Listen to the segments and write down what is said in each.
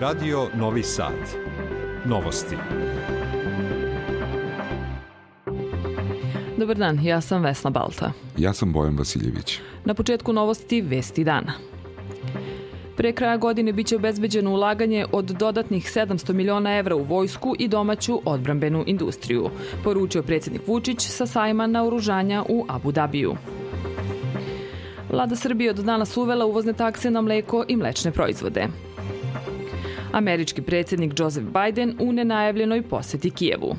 Radio Novi Sad. Novosti. Dobar dan, ja sam Vesna Balta. Ja sam Bojan Vasiljević. Na početku novosti Vesti dana. Pre kraja godine biće obezbeđeno ulaganje od dodatnih 700 miliona evra u vojsku i domaću odbrambenu industriju, poručio predsjednik Vučić sa sajma naoružanja u Abu Dabiju. Vlada Srbije od danas uvela uvozne takse na mleko i mlečne proizvode. Američki predsjednik Joseph Biden u nenajavljenoj poseti Kijevu.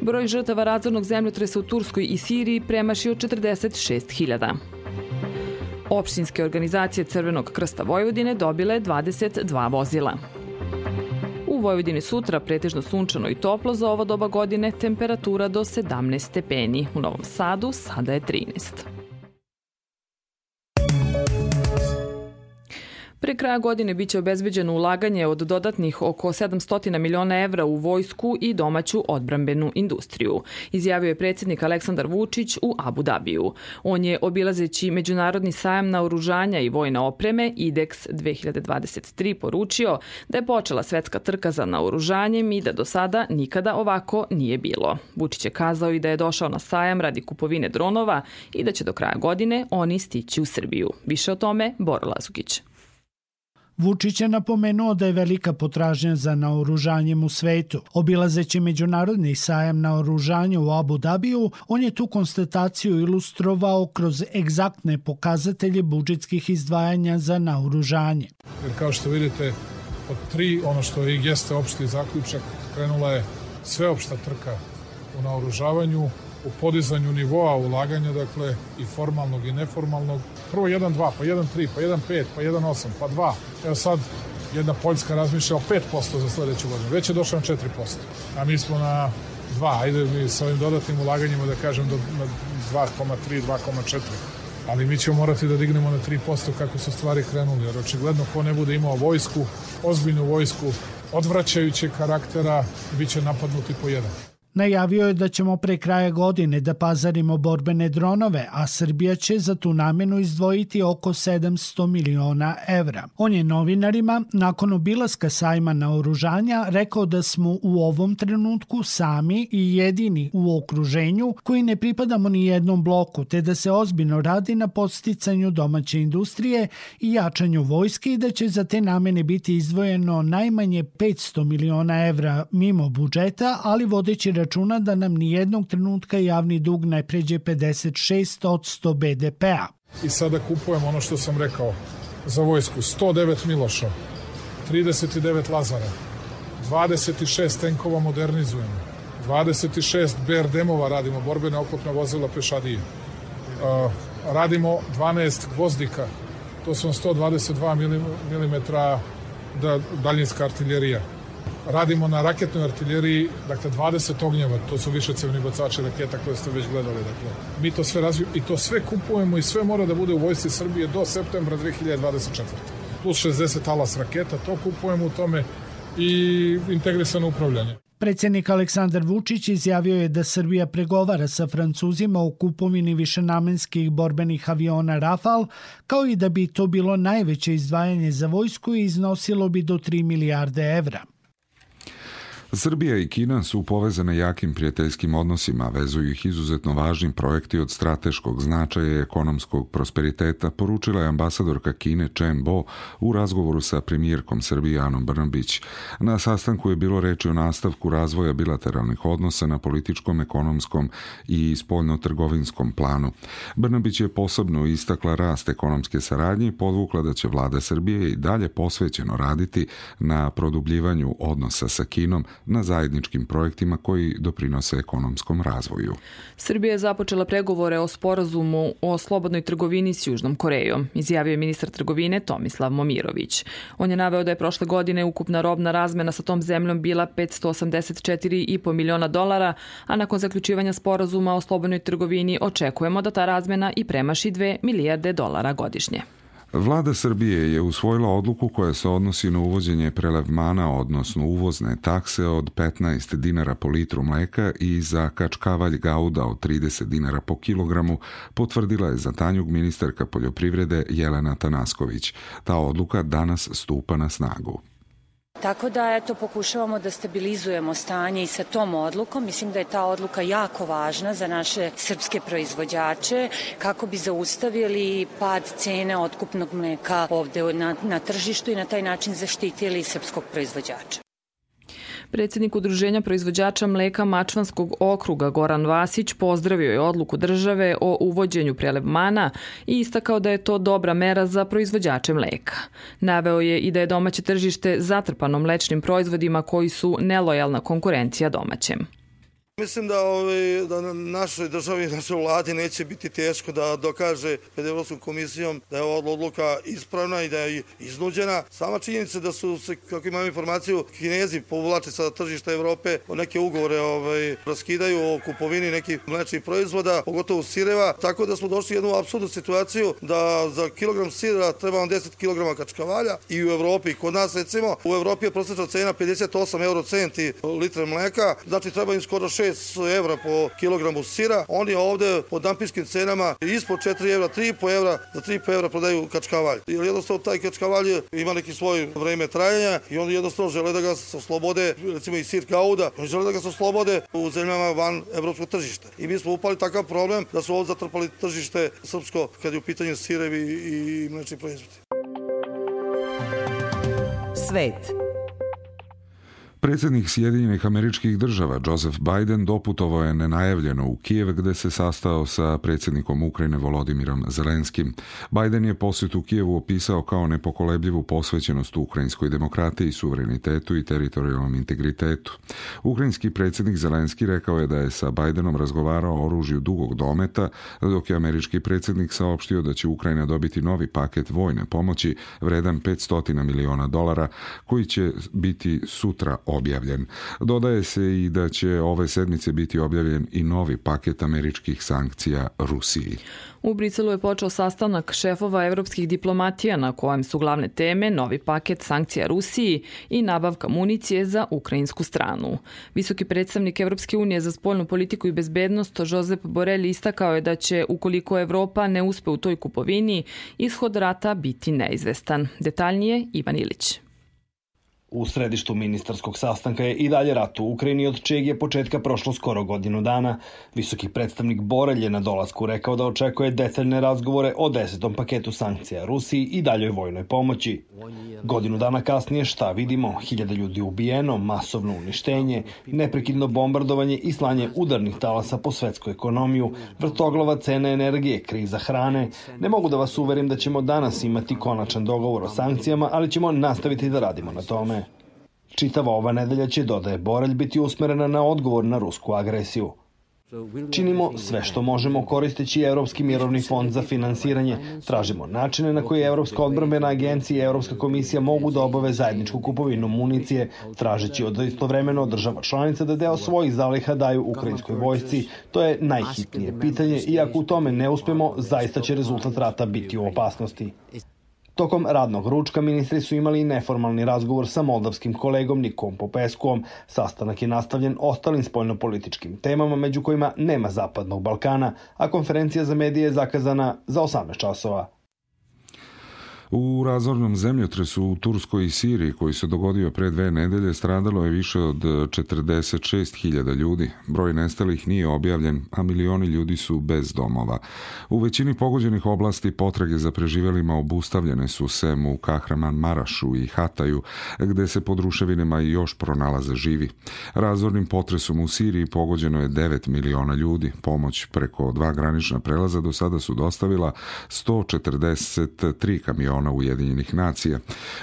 Broj žrtava razornog zemljotresa u Turskoj i Siriji premašio 46.000. Opštinske organizacije Crvenog krsta Vojvodine dobile 22 vozila. U Vojvodini sutra pretežno sunčano i toplo za ovo doba godine, temperatura do 17 stepeni. U Novom Sadu sada je 13. Pre kraja godine biće obezbeđeno ulaganje od dodatnih oko 700 miliona evra u vojsku i domaću odbrambenu industriju, izjavio je predsjednik Aleksandar Vučić u Abu Dabiju. On je, obilazeći Međunarodni sajam na oružanja i vojne opreme, IDEX 2023, poručio da je počela svetska trka za naoružanjem i da do sada nikada ovako nije bilo. Vučić je kazao i da je došao na sajam radi kupovine dronova i da će do kraja godine oni stići u Srbiju. Više o tome Boro Lazugić. Vučić je napomenuo da je velika potražnja za naoružanjem u svetu. Obilazeći međunarodni sajam naoružanja u Abu Dabiju, on je tu konstataciju ilustrovao kroz egzaktne pokazatelje budžetskih izdvajanja za naoružanje. Jer kao što vidite, od tri, ono što i jeste opšti zaključak, krenula je sveopšta trka u naoružavanju, u podizanju nivoa ulaganja, dakle, i formalnog i neformalnog. Prvo 1-2, pa 1-3, pa 1-5, pa 1-8, pa 2. Evo sad jedna Poljska razmišlja o 5% za sledeću godinu. Već je došao na 4%. A mi smo na 2. Ajde mi sa ovim dodatnim ulaganjima da kažem do 2,3, 2,4 ali mi ćemo morati da dignemo na 3% kako su stvari krenuli, jer očigledno ko ne bude imao vojsku, ozbiljnu vojsku, odvraćajućeg karaktera, bit će napadnuti po jedan. Najavio je da ćemo pre kraja godine da pazarimo borbene dronove, a Srbija će za tu namenu izdvojiti oko 700 miliona evra. On je novinarima, nakon obilaska sajma na oružanja, rekao da smo u ovom trenutku sami i jedini u okruženju koji ne pripadamo ni jednom bloku, te da se ozbiljno radi na posticanju domaće industrije i jačanju vojske i da će za te namene biti izdvojeno najmanje 500 miliona evra mimo budžeta, ali vodeći računa da nam ni jednog trenutka javni dug ne pređe 56 od 100 BDP-a. I sada kupujemo ono što sam rekao za vojsku. 109 Miloša, 39 Lazara, 26 tenkova modernizujemo, 26 BRDM-ova radimo, borbene oklopne vozila pešadije. Uh, radimo 12 gvozdika, to su 122 mm da, daljinska artiljerija radimo na raketnoj artiljeriji, dakle 20 ognjeva, to su više cevni bacači raketa koje ste već gledali, dakle. Mi to sve razvijemo i to sve kupujemo i sve mora da bude u vojsci Srbije do septembra 2024. Plus 60 alas raketa, to kupujemo u tome i integrisano upravljanje. Predsjednik Aleksandar Vučić izjavio je da Srbija pregovara sa Francuzima o kupovini višenamenskih borbenih aviona Rafal, kao i da bi to bilo najveće izdvajanje za vojsku i iznosilo bi do 3 milijarde evra. Srbija i Kina su povezane jakim prijateljskim odnosima, vezuju ih izuzetno važni projekti od strateškog značaja i ekonomskog prosperiteta, poručila je ambasadorka Kine Chen Bo u razgovoru sa premijerkom Srbije Anom Brnabić. Na sastanku je bilo reči o nastavku razvoja bilateralnih odnosa na političkom, ekonomskom i spoljno-trgovinskom planu. Brnabić je posebno istakla rast ekonomske saradnje i podvukla da će vlada Srbije i dalje posvećeno raditi na produbljivanju odnosa sa Kinom, na zajedničkim projektima koji doprinose ekonomskom razvoju. Srbija je započela pregovore o sporazumu o slobodnoj trgovini s Južnom Korejom, izjavio je ministar trgovine Tomislav Momirović. On je naveo da je prošle godine ukupna robna razmena sa tom zemljom bila 584,5 miliona dolara, a nakon zaključivanja sporazuma o slobodnoj trgovini očekujemo da ta razmena i premaši 2 milijarde dolara godišnje. Vlada Srbije je usvojila odluku koja se odnosi na uvođenje prelevmana, odnosno uvozne takse od 15 dinara po litru mleka i za kačkavalj gauda od 30 dinara po kilogramu, potvrdila je za Tanjug ministarka poljoprivrede Jelena Tanasković. Ta odluka danas stupa na snagu. Tako da, eto, pokušavamo da stabilizujemo stanje i sa tom odlukom. Mislim da je ta odluka jako važna za naše srpske proizvođače kako bi zaustavili pad cene otkupnog mleka ovde na, na tržištu i na taj način zaštitili srpskog proizvođača. Predsednik Udruženja proizvođača mleka Mačvanskog okruga Goran Vasić pozdravio je odluku države o uvođenju prelevmana i istakao da je to dobra mera za proizvođače mleka. Naveo je i da je domaće tržište zatrpano mlečnim proizvodima koji su nelojalna konkurencija domaćem. Mislim da, ovaj, da na našoj državi, našoj vladi neće biti teško da dokaže pred Evropskom komisijom da je ova odluka ispravna i da je iznuđena. Sama činjenica da su se, kako imam informaciju, kinezi povlače sa tržišta Evrope o neke ugovore ovaj, raskidaju o kupovini nekih mlečnih proizvoda, pogotovo sireva, tako da smo došli u jednu absurdnu situaciju da za kilogram sira treba vam 10 kg kačkavalja i u Evropi. Kod nas recimo u Evropi je prosječna cena 58 euro centi litre mleka, znači treba im skoro 6 6 evra po kilogramu sira, oni ovde po dampinskim cenama ispod 4 evra, 3,5 evra, za 3,5 evra prodaju kačkavalj. Jer jednostavno taj kačkavalj ima neki svoj vreme trajanja i oni jednostavno žele da ga se oslobode, recimo i sir kauda, oni žele da ga se oslobode u zemljama van evropskog tržišta. I mi smo upali takav problem da su ovde zatrpali tržište srpsko kad je u pitanju sirevi i mlečni proizvodi. Svet Predsednik Sjedinjenih američkih država Joseph Biden doputovao je nenajavljeno u Kijev gde se sastao sa predsednikom Ukrajine Volodimirom Zelenskim. Biden je posjet u Kijevu opisao kao nepokolebljivu posvećenost ukrajinskoj demokratiji, suverenitetu i teritorijalnom integritetu. Ukrajinski predsednik Zelenski rekao je da je sa Bidenom razgovarao o oružju dugog dometa, dok je američki predsednik saopštio da će Ukrajina dobiti novi paket vojne pomoći vredan 500 miliona dolara koji će biti sutra objavljen. Dodaje se i da će ove sedmice biti objavljen i novi paket američkih sankcija Rusiji. U Briselu je počeo sastanak šefova evropskih diplomatija na kojem su glavne teme novi paket sankcija Rusiji i nabavka municije za ukrajinsku stranu. Visoki predstavnik Evropske unije za spoljnu politiku i bezbednost Josep Borelli istakao je da će, ukoliko Evropa ne uspe u toj kupovini, ishod rata biti neizvestan. Detaljnije Ivan Ilić. U središtu ministarskog sastanka je i dalje rat u Ukrajini, od čeg je početka prošlo skoro godinu dana. Visoki predstavnik Borelj je na dolasku rekao da očekuje detaljne razgovore o desetom paketu sankcija Rusiji i daljoj vojnoj pomoći. Godinu dana kasnije šta vidimo? Hiljade ljudi ubijeno, masovno uništenje, neprekidno bombardovanje i slanje udarnih talasa po svetsku ekonomiju, vrtoglava cena energije, kriza hrane. Ne mogu da vas uverim da ćemo danas imati konačan dogovor o sankcijama, ali ćemo nastaviti da radimo na tome. Čitava ova nedelja će, dodaje Borelj, biti usmerena na odgovor na rusku agresiju. Činimo sve što možemo koristeći Evropski mirovni fond za finansiranje. Tražimo načine na koje Evropska odbrambena agencija i Evropska komisija mogu da obave zajedničku kupovinu municije, tražeći od istovremeno država članica da deo svojih zaliha daju ukrajinskoj vojsci. To je najhitnije pitanje i ako u tome ne uspemo, zaista će rezultat rata biti u opasnosti. Tokom radnog ručka ministri su imali neformalni razgovor sa moldavskim kolegom Nikom Popeskuom. Sastanak je nastavljen ostalim spoljnopolitičkim temama, među kojima nema Zapadnog Balkana, a konferencija za medije je zakazana za 18 časova. U razornom zemljotresu u Turskoj i Siriji koji se dogodio pre dve nedelje stradalo je više od 46.000 ljudi. Broj nestalih nije objavljen, a milioni ljudi su bez domova. U većini pogođenih oblasti potrage za preživelima obustavljene su sem u Kahraman Marašu i Hataju, gde se pod ruševinama još pronalaze živi. Razornim potresom u Siriji pogođeno je 9 miliona ljudi. Pomoć preko dva granična prelaza do sada su dostavila 143 kamiona miliona Ujedinjenih nacija.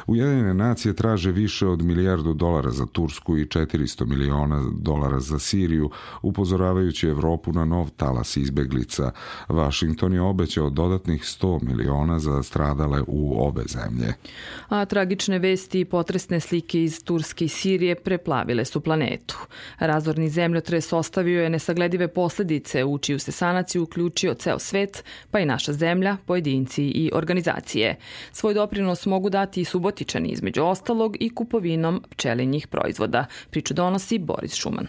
Ujedinjene nacije traže više od milijardu dolara za Tursku i 400 miliona dolara za Siriju, upozoravajući Evropu na nov talas izbeglica. Washington je obećao dodatnih 100 miliona za stradale u obe zemlje. A tragične vesti i potresne slike iz Turske i Sirije preplavile su planetu. Razorni zemljotres ostavio je nesagledive posledice u čiju se sanaciju uključio ceo svet, pa i naša zemlja, pojedinci i organizacije. Svoj doprinos mogu dati i subotičani između ostalog i kupovinom pčelinjih proizvoda. Priču donosi Boris Šuman.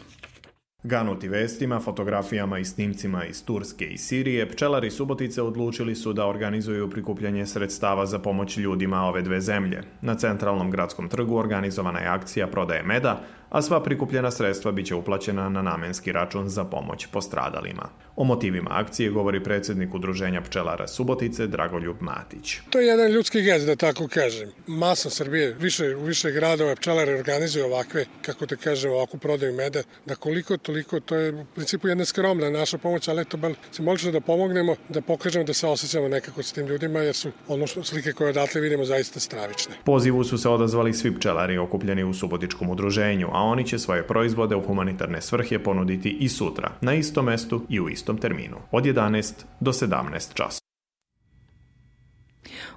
Ganuti vestima, fotografijama i snimcima iz Turske i Sirije, pčelari Subotice odlučili su da organizuju prikupljanje sredstava za pomoć ljudima ove dve zemlje. Na centralnom gradskom trgu organizovana je akcija prodaje meda, a sva prikupljena sredstva biće uplaćena na namenski račun za pomoć postradalima. O motivima akcije govori predsednik Udruženja pčelara Subotice Dragoljub Matić. To je jedan ljudski gest, da tako kažem. Masa Srbije, više, u više gradova pčelare organizuju ovakve, kako te kažem, ovakvu prodaju meda, da koliko toliko, to je u principu jedna skromna naša pomoć, ali eto, se možemo da pomognemo, da pokažemo da se osjećamo nekako s tim ljudima, jer su ono što slike koje odatle vidimo zaista stravične. Pozivu su se odazvali svi pčelari okupljeni u Subotičkom udruženju, a oni će svoje proizvode u humanitarne svrhe ponuditi i sutra, na istom mestu i u istom terminu, od 11 do 17 časa.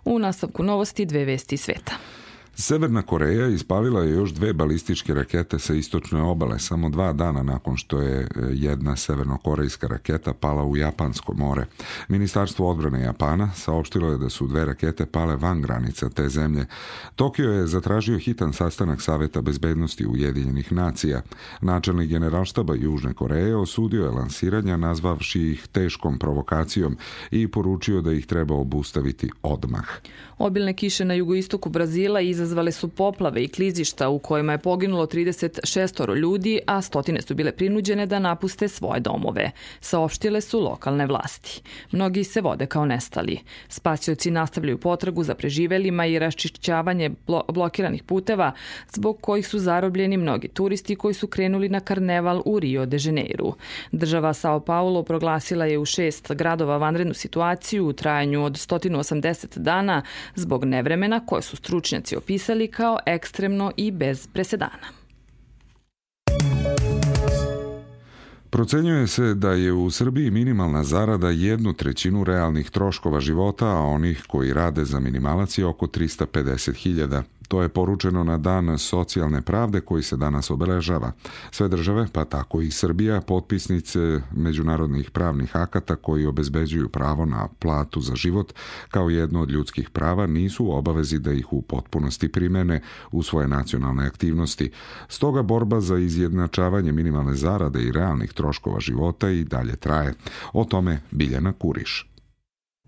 U nastavku novosti dve vesti sveta. Severna Koreja ispalila je još dve balističke rakete sa istočne obale samo dva dana nakon što je e, jedna severnokorejska raketa pala u Japansko more. Ministarstvo odbrane Japana saopštilo je da su dve rakete pale van granica te zemlje. Tokio je zatražio hitan sastanak Saveta bezbednosti Ujedinjenih nacija. Načelnik generalštaba Južne Koreje osudio je lansiranja nazvavši ih teškom provokacijom i poručio da ih treba obustaviti odmah. Obilne kiše na jugoistoku Brazila izazvale su poplave i klizišta u kojima je poginulo 36 ljudi, a stotine su bile prinuđene da napuste svoje domove. Saopštile su lokalne vlasti. Mnogi se vode kao nestali. Spasioci nastavljaju potragu za preživelima i raščišćavanje blo blokiranih puteva, zbog kojih su zarobljeni mnogi turisti koji su krenuli na karneval u Rio de Janeiro. Država Sao Paulo proglasila je u šest gradova vanrednu situaciju u trajanju od 180 dana zbog nevremena koje su stručnjaci opisali kao ekstremno i bez presedana. Procenjuje se da je u Srbiji minimalna zarada jednu trećinu realnih troškova života, a onih koji rade za minimalac je oko 350.000. To je poručeno na dan socijalne pravde koji se danas obeležava. Sve države, pa tako i Srbija, potpisnice međunarodnih pravnih akata koji obezbeđuju pravo na platu za život kao jedno od ljudskih prava nisu u obavezi da ih u potpunosti primene u svoje nacionalne aktivnosti. Stoga borba za izjednačavanje minimalne zarade i realnih troškova života i dalje traje. O tome Biljana Kuriš.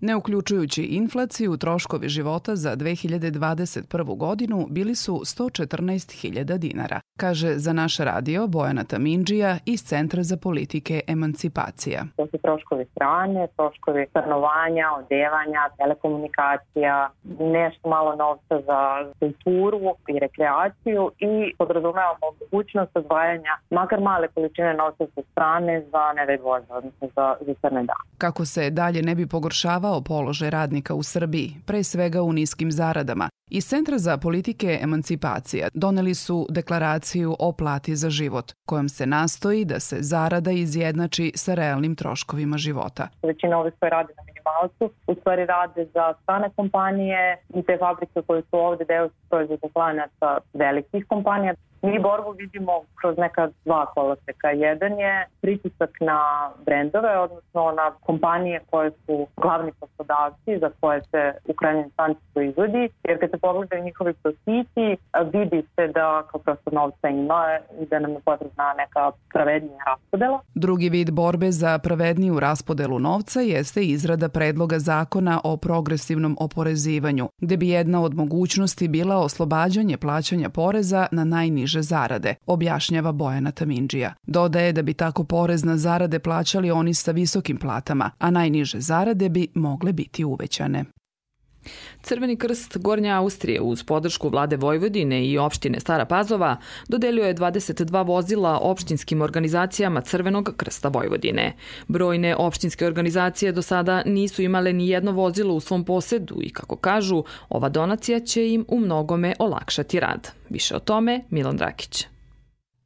Ne uključujući inflaciju, troškovi života za 2021. godinu bili su 114.000 dinara, kaže za naš radio Bojana Tamindžija iz Centra za politike emancipacija. To su troškovi strane, troškovi stanovanja, odevanja, telekomunikacija, nešto malo novca za kulturu i rekreaciju i podrazumevamo mogućnost odvajanja makar male količine novca sa strane za voza, odnosno za, za crne dane. Kako se dalje ne bi pogoršavao pogoršavao položaj radnika u Srbiji, pre svega u niskim zaradama. Iz Centra za politike emancipacija doneli su deklaraciju o plati za život, kojom se nastoji da se zarada izjednači sa realnim troškovima života. Većina ovih koje rade na minimalcu u stvari rade za strane kompanije i te fabrike koje su ovde deo proizvodnog lanaca velikih kompanija. Mi borbu vidimo kroz neka dva koloseka. Jedan je pritisak na brendove, odnosno na kompanije koje su glavni poslodavci za koje se u krajnjem instanci proizvodi, jer kad se pogledaju njihovi profiti, vidi se da kao prosto novca ima i da nam je potrebna neka pravednija raspodela. Drugi vid borbe za pravedniju raspodelu novca jeste izrada predloga zakona o progresivnom oporezivanju, gde bi jedna od mogućnosti bila oslobađanje plaćanja poreza na najniže niže zarade, objašnjava Bojana Tamindžija. Dodaje da bi tako porez na zarade plaćali oni sa visokim platama, a najniže zarade bi mogle biti uvećane. Crveni krst Gornja Austrije uz podršku vlade Vojvodine i opštine Stara Pazova dodelio je 22 vozila opštinskim organizacijama Crvenog krsta Vojvodine. Brojne opštinske organizacije do sada nisu imale ni jedno vozilo u svom posedu i kako kažu, ova donacija će im u mnogome olakšati rad. Više o tome Milan Drakić.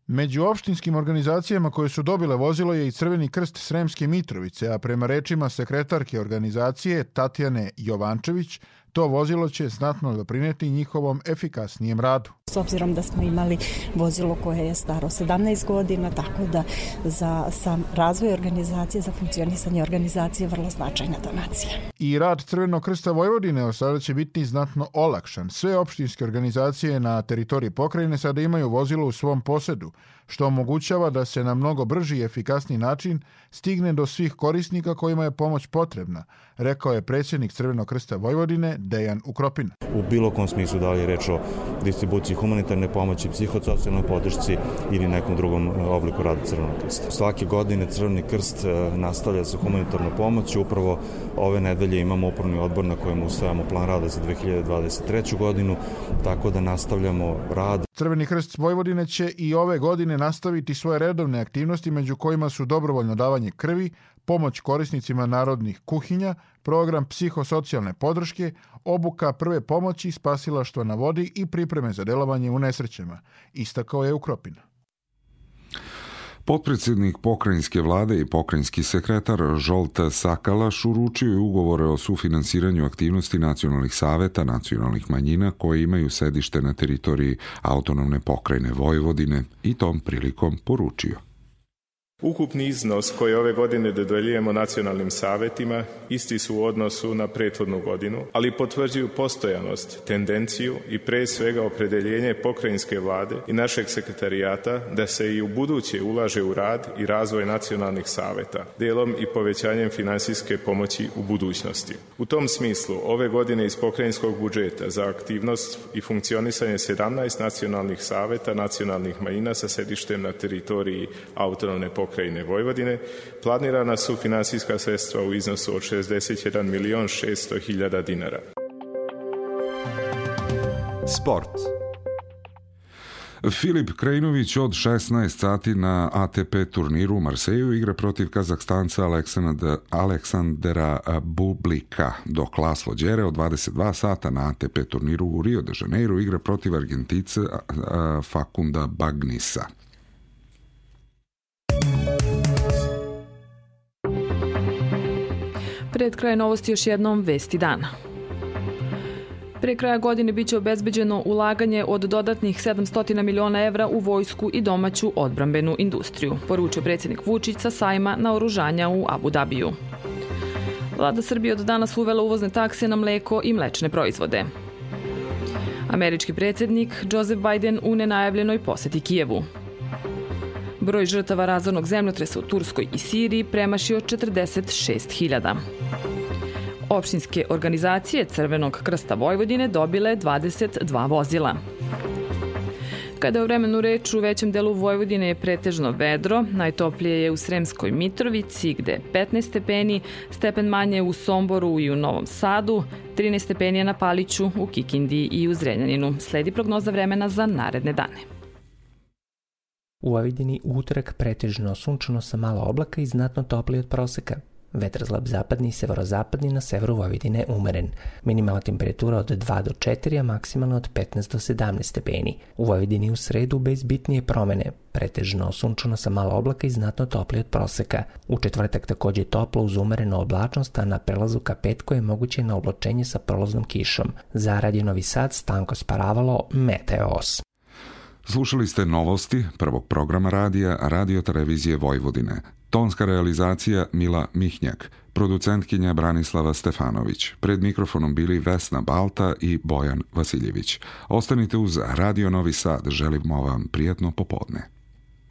Među opštinskim organizacijama koje su dobile vozilo je i Crveni krst Sremske Mitrovice, a prema rečima sekretarke organizacije Tatjane Jovančević, to vozilo će znatno doprineti njihovom efikasnijem radu. S obzirom da smo imali vozilo koje je staro 17 godina, tako da za sam razvoj organizacije, za funkcionisanje organizacije vrlo značajna donacija. I rad Crvenog krsta Vojvodine od sada će biti znatno olakšan. Sve opštinske organizacije na teritoriji pokrajine sada imaju vozilo u svom posedu, što omogućava da se na mnogo brži i efikasniji način stigne do svih korisnika kojima je pomoć potrebna, rekao je predsjednik Crvenog krsta Vojvodine Dejan Ukropin. U bilo kom smislu da li je reč o distribuciji humanitarne pomoći, psihosocijalnoj podršci ili nekom drugom e, obliku rada Crvenog krsta. Svake godine Crveni krst e, nastavlja sa humanitarnom pomoći. Upravo ove nedelje imamo upravni odbor na kojem usvajamo plan rada za 2023. godinu, tako da nastavljamo rad. Crveni krst Vojvodine će i ove godine nastaviti svoje redovne aktivnosti među kojima su dobrovoljno davanje krvi, pomoć korisnicima narodnih kuhinja, program psihosocijalne podrške, obuka prve pomoći, spasilaštva na vodi i pripreme za delovanje u nesrećama, istakao je Ukropina. Potpredsjednik pokrajinske vlade i pokrajinski sekretar Žolta Sakalaš uručio je ugovore o sufinansiranju aktivnosti nacionalnih saveta nacionalnih manjina koje imaju sedište na teritoriji autonomne pokrajine Vojvodine i tom prilikom poručio. Ukupni iznos koji ove godine dodeljujemo nacionalnim savetima isti su u odnosu na prethodnu godinu, ali potvrđuju postojanost, tendenciju i pre svega opredeljenje pokrajinske vlade i našeg sekretarijata da se i u buduće ulaže u rad i razvoj nacionalnih saveta, delom i povećanjem finansijske pomoći u budućnosti. U tom smislu, ove godine iz pokrajinskog budžeta za aktivnost i funkcionisanje 17 nacionalnih saveta nacionalnih manjina sa sedištem na teritoriji autonomne pokrajine pokrajine Vojvodine planirana su finansijska sredstva u iznosu od 61 milion 600 hiljada dinara. Sport. Filip Krajinović od 16 sati na ATP turniru u Marseju igra protiv Kazahstanca Aleksandra, Bublika, dok Laslo Đere od 22 sata na ATP turniru u Rio de Janeiro igra protiv Argentice Fakunda Bagnisa. Pred kraj novosti još jednom vesti dana. Pre kraja godine biće obezbeđeno ulaganje od dodatnih 700 miliona evra u vojsku i domaću odbrambenu industriju, poručio predsjednik Vučić sa sajma na oružanja u Abu Dabiju. Vlada Srbije od danas uvela uvozne takse na mleko i mlečne proizvode. Američki predsjednik Joseph Biden u nenajavljenoj poseti Kijevu. Broj žrtava razornog zemljotresa u Turskoj i Siriji premašio 46.000. Opštinske organizacije Crvenog krsta Vojvodine dobile 22 vozila. Kada je vremenu reč u većem delu Vojvodine je pretežno vedro, najtoplije je u Sremskoj Mitrovici gde 15 stepeni, stepen manje u Somboru i u Novom Sadu, 13 stepeni je na Paliću, u Kikindi i u Zrenjaninu. Sledi prognoza vremena za naredne dane. U Vojvodini utorak pretežno sunčano sa malo oblaka i znatno toplije od proseka. Vetar zlab zapadni i severozapadni na severu Vojvodine umeren. Minimalna temperatura od 2 do 4, a maksimalno od 15 do 17 stepeni. U Vojvodini u sredu bez bitnije promene, pretežno sunčano sa malo oblaka i znatno toplije od proseka. U četvrtak takođe toplo uz umerenu oblačnost, a na prelazu ka petko je moguće na oblačenje sa prolaznom kišom. Za Radio Novi Sad Stanko Sparavalo, Meteos. Slušali ste novosti prvog programa radija Radio Televizije Vojvodine. Tonska realizacija Mila Mihnjak, producentkinja Branislava Stefanović. Pred mikrofonom bili Vesna Balta i Bojan Vasiljević. Ostanite uz Radio Novi Sad, želimo vam prijetno popodne.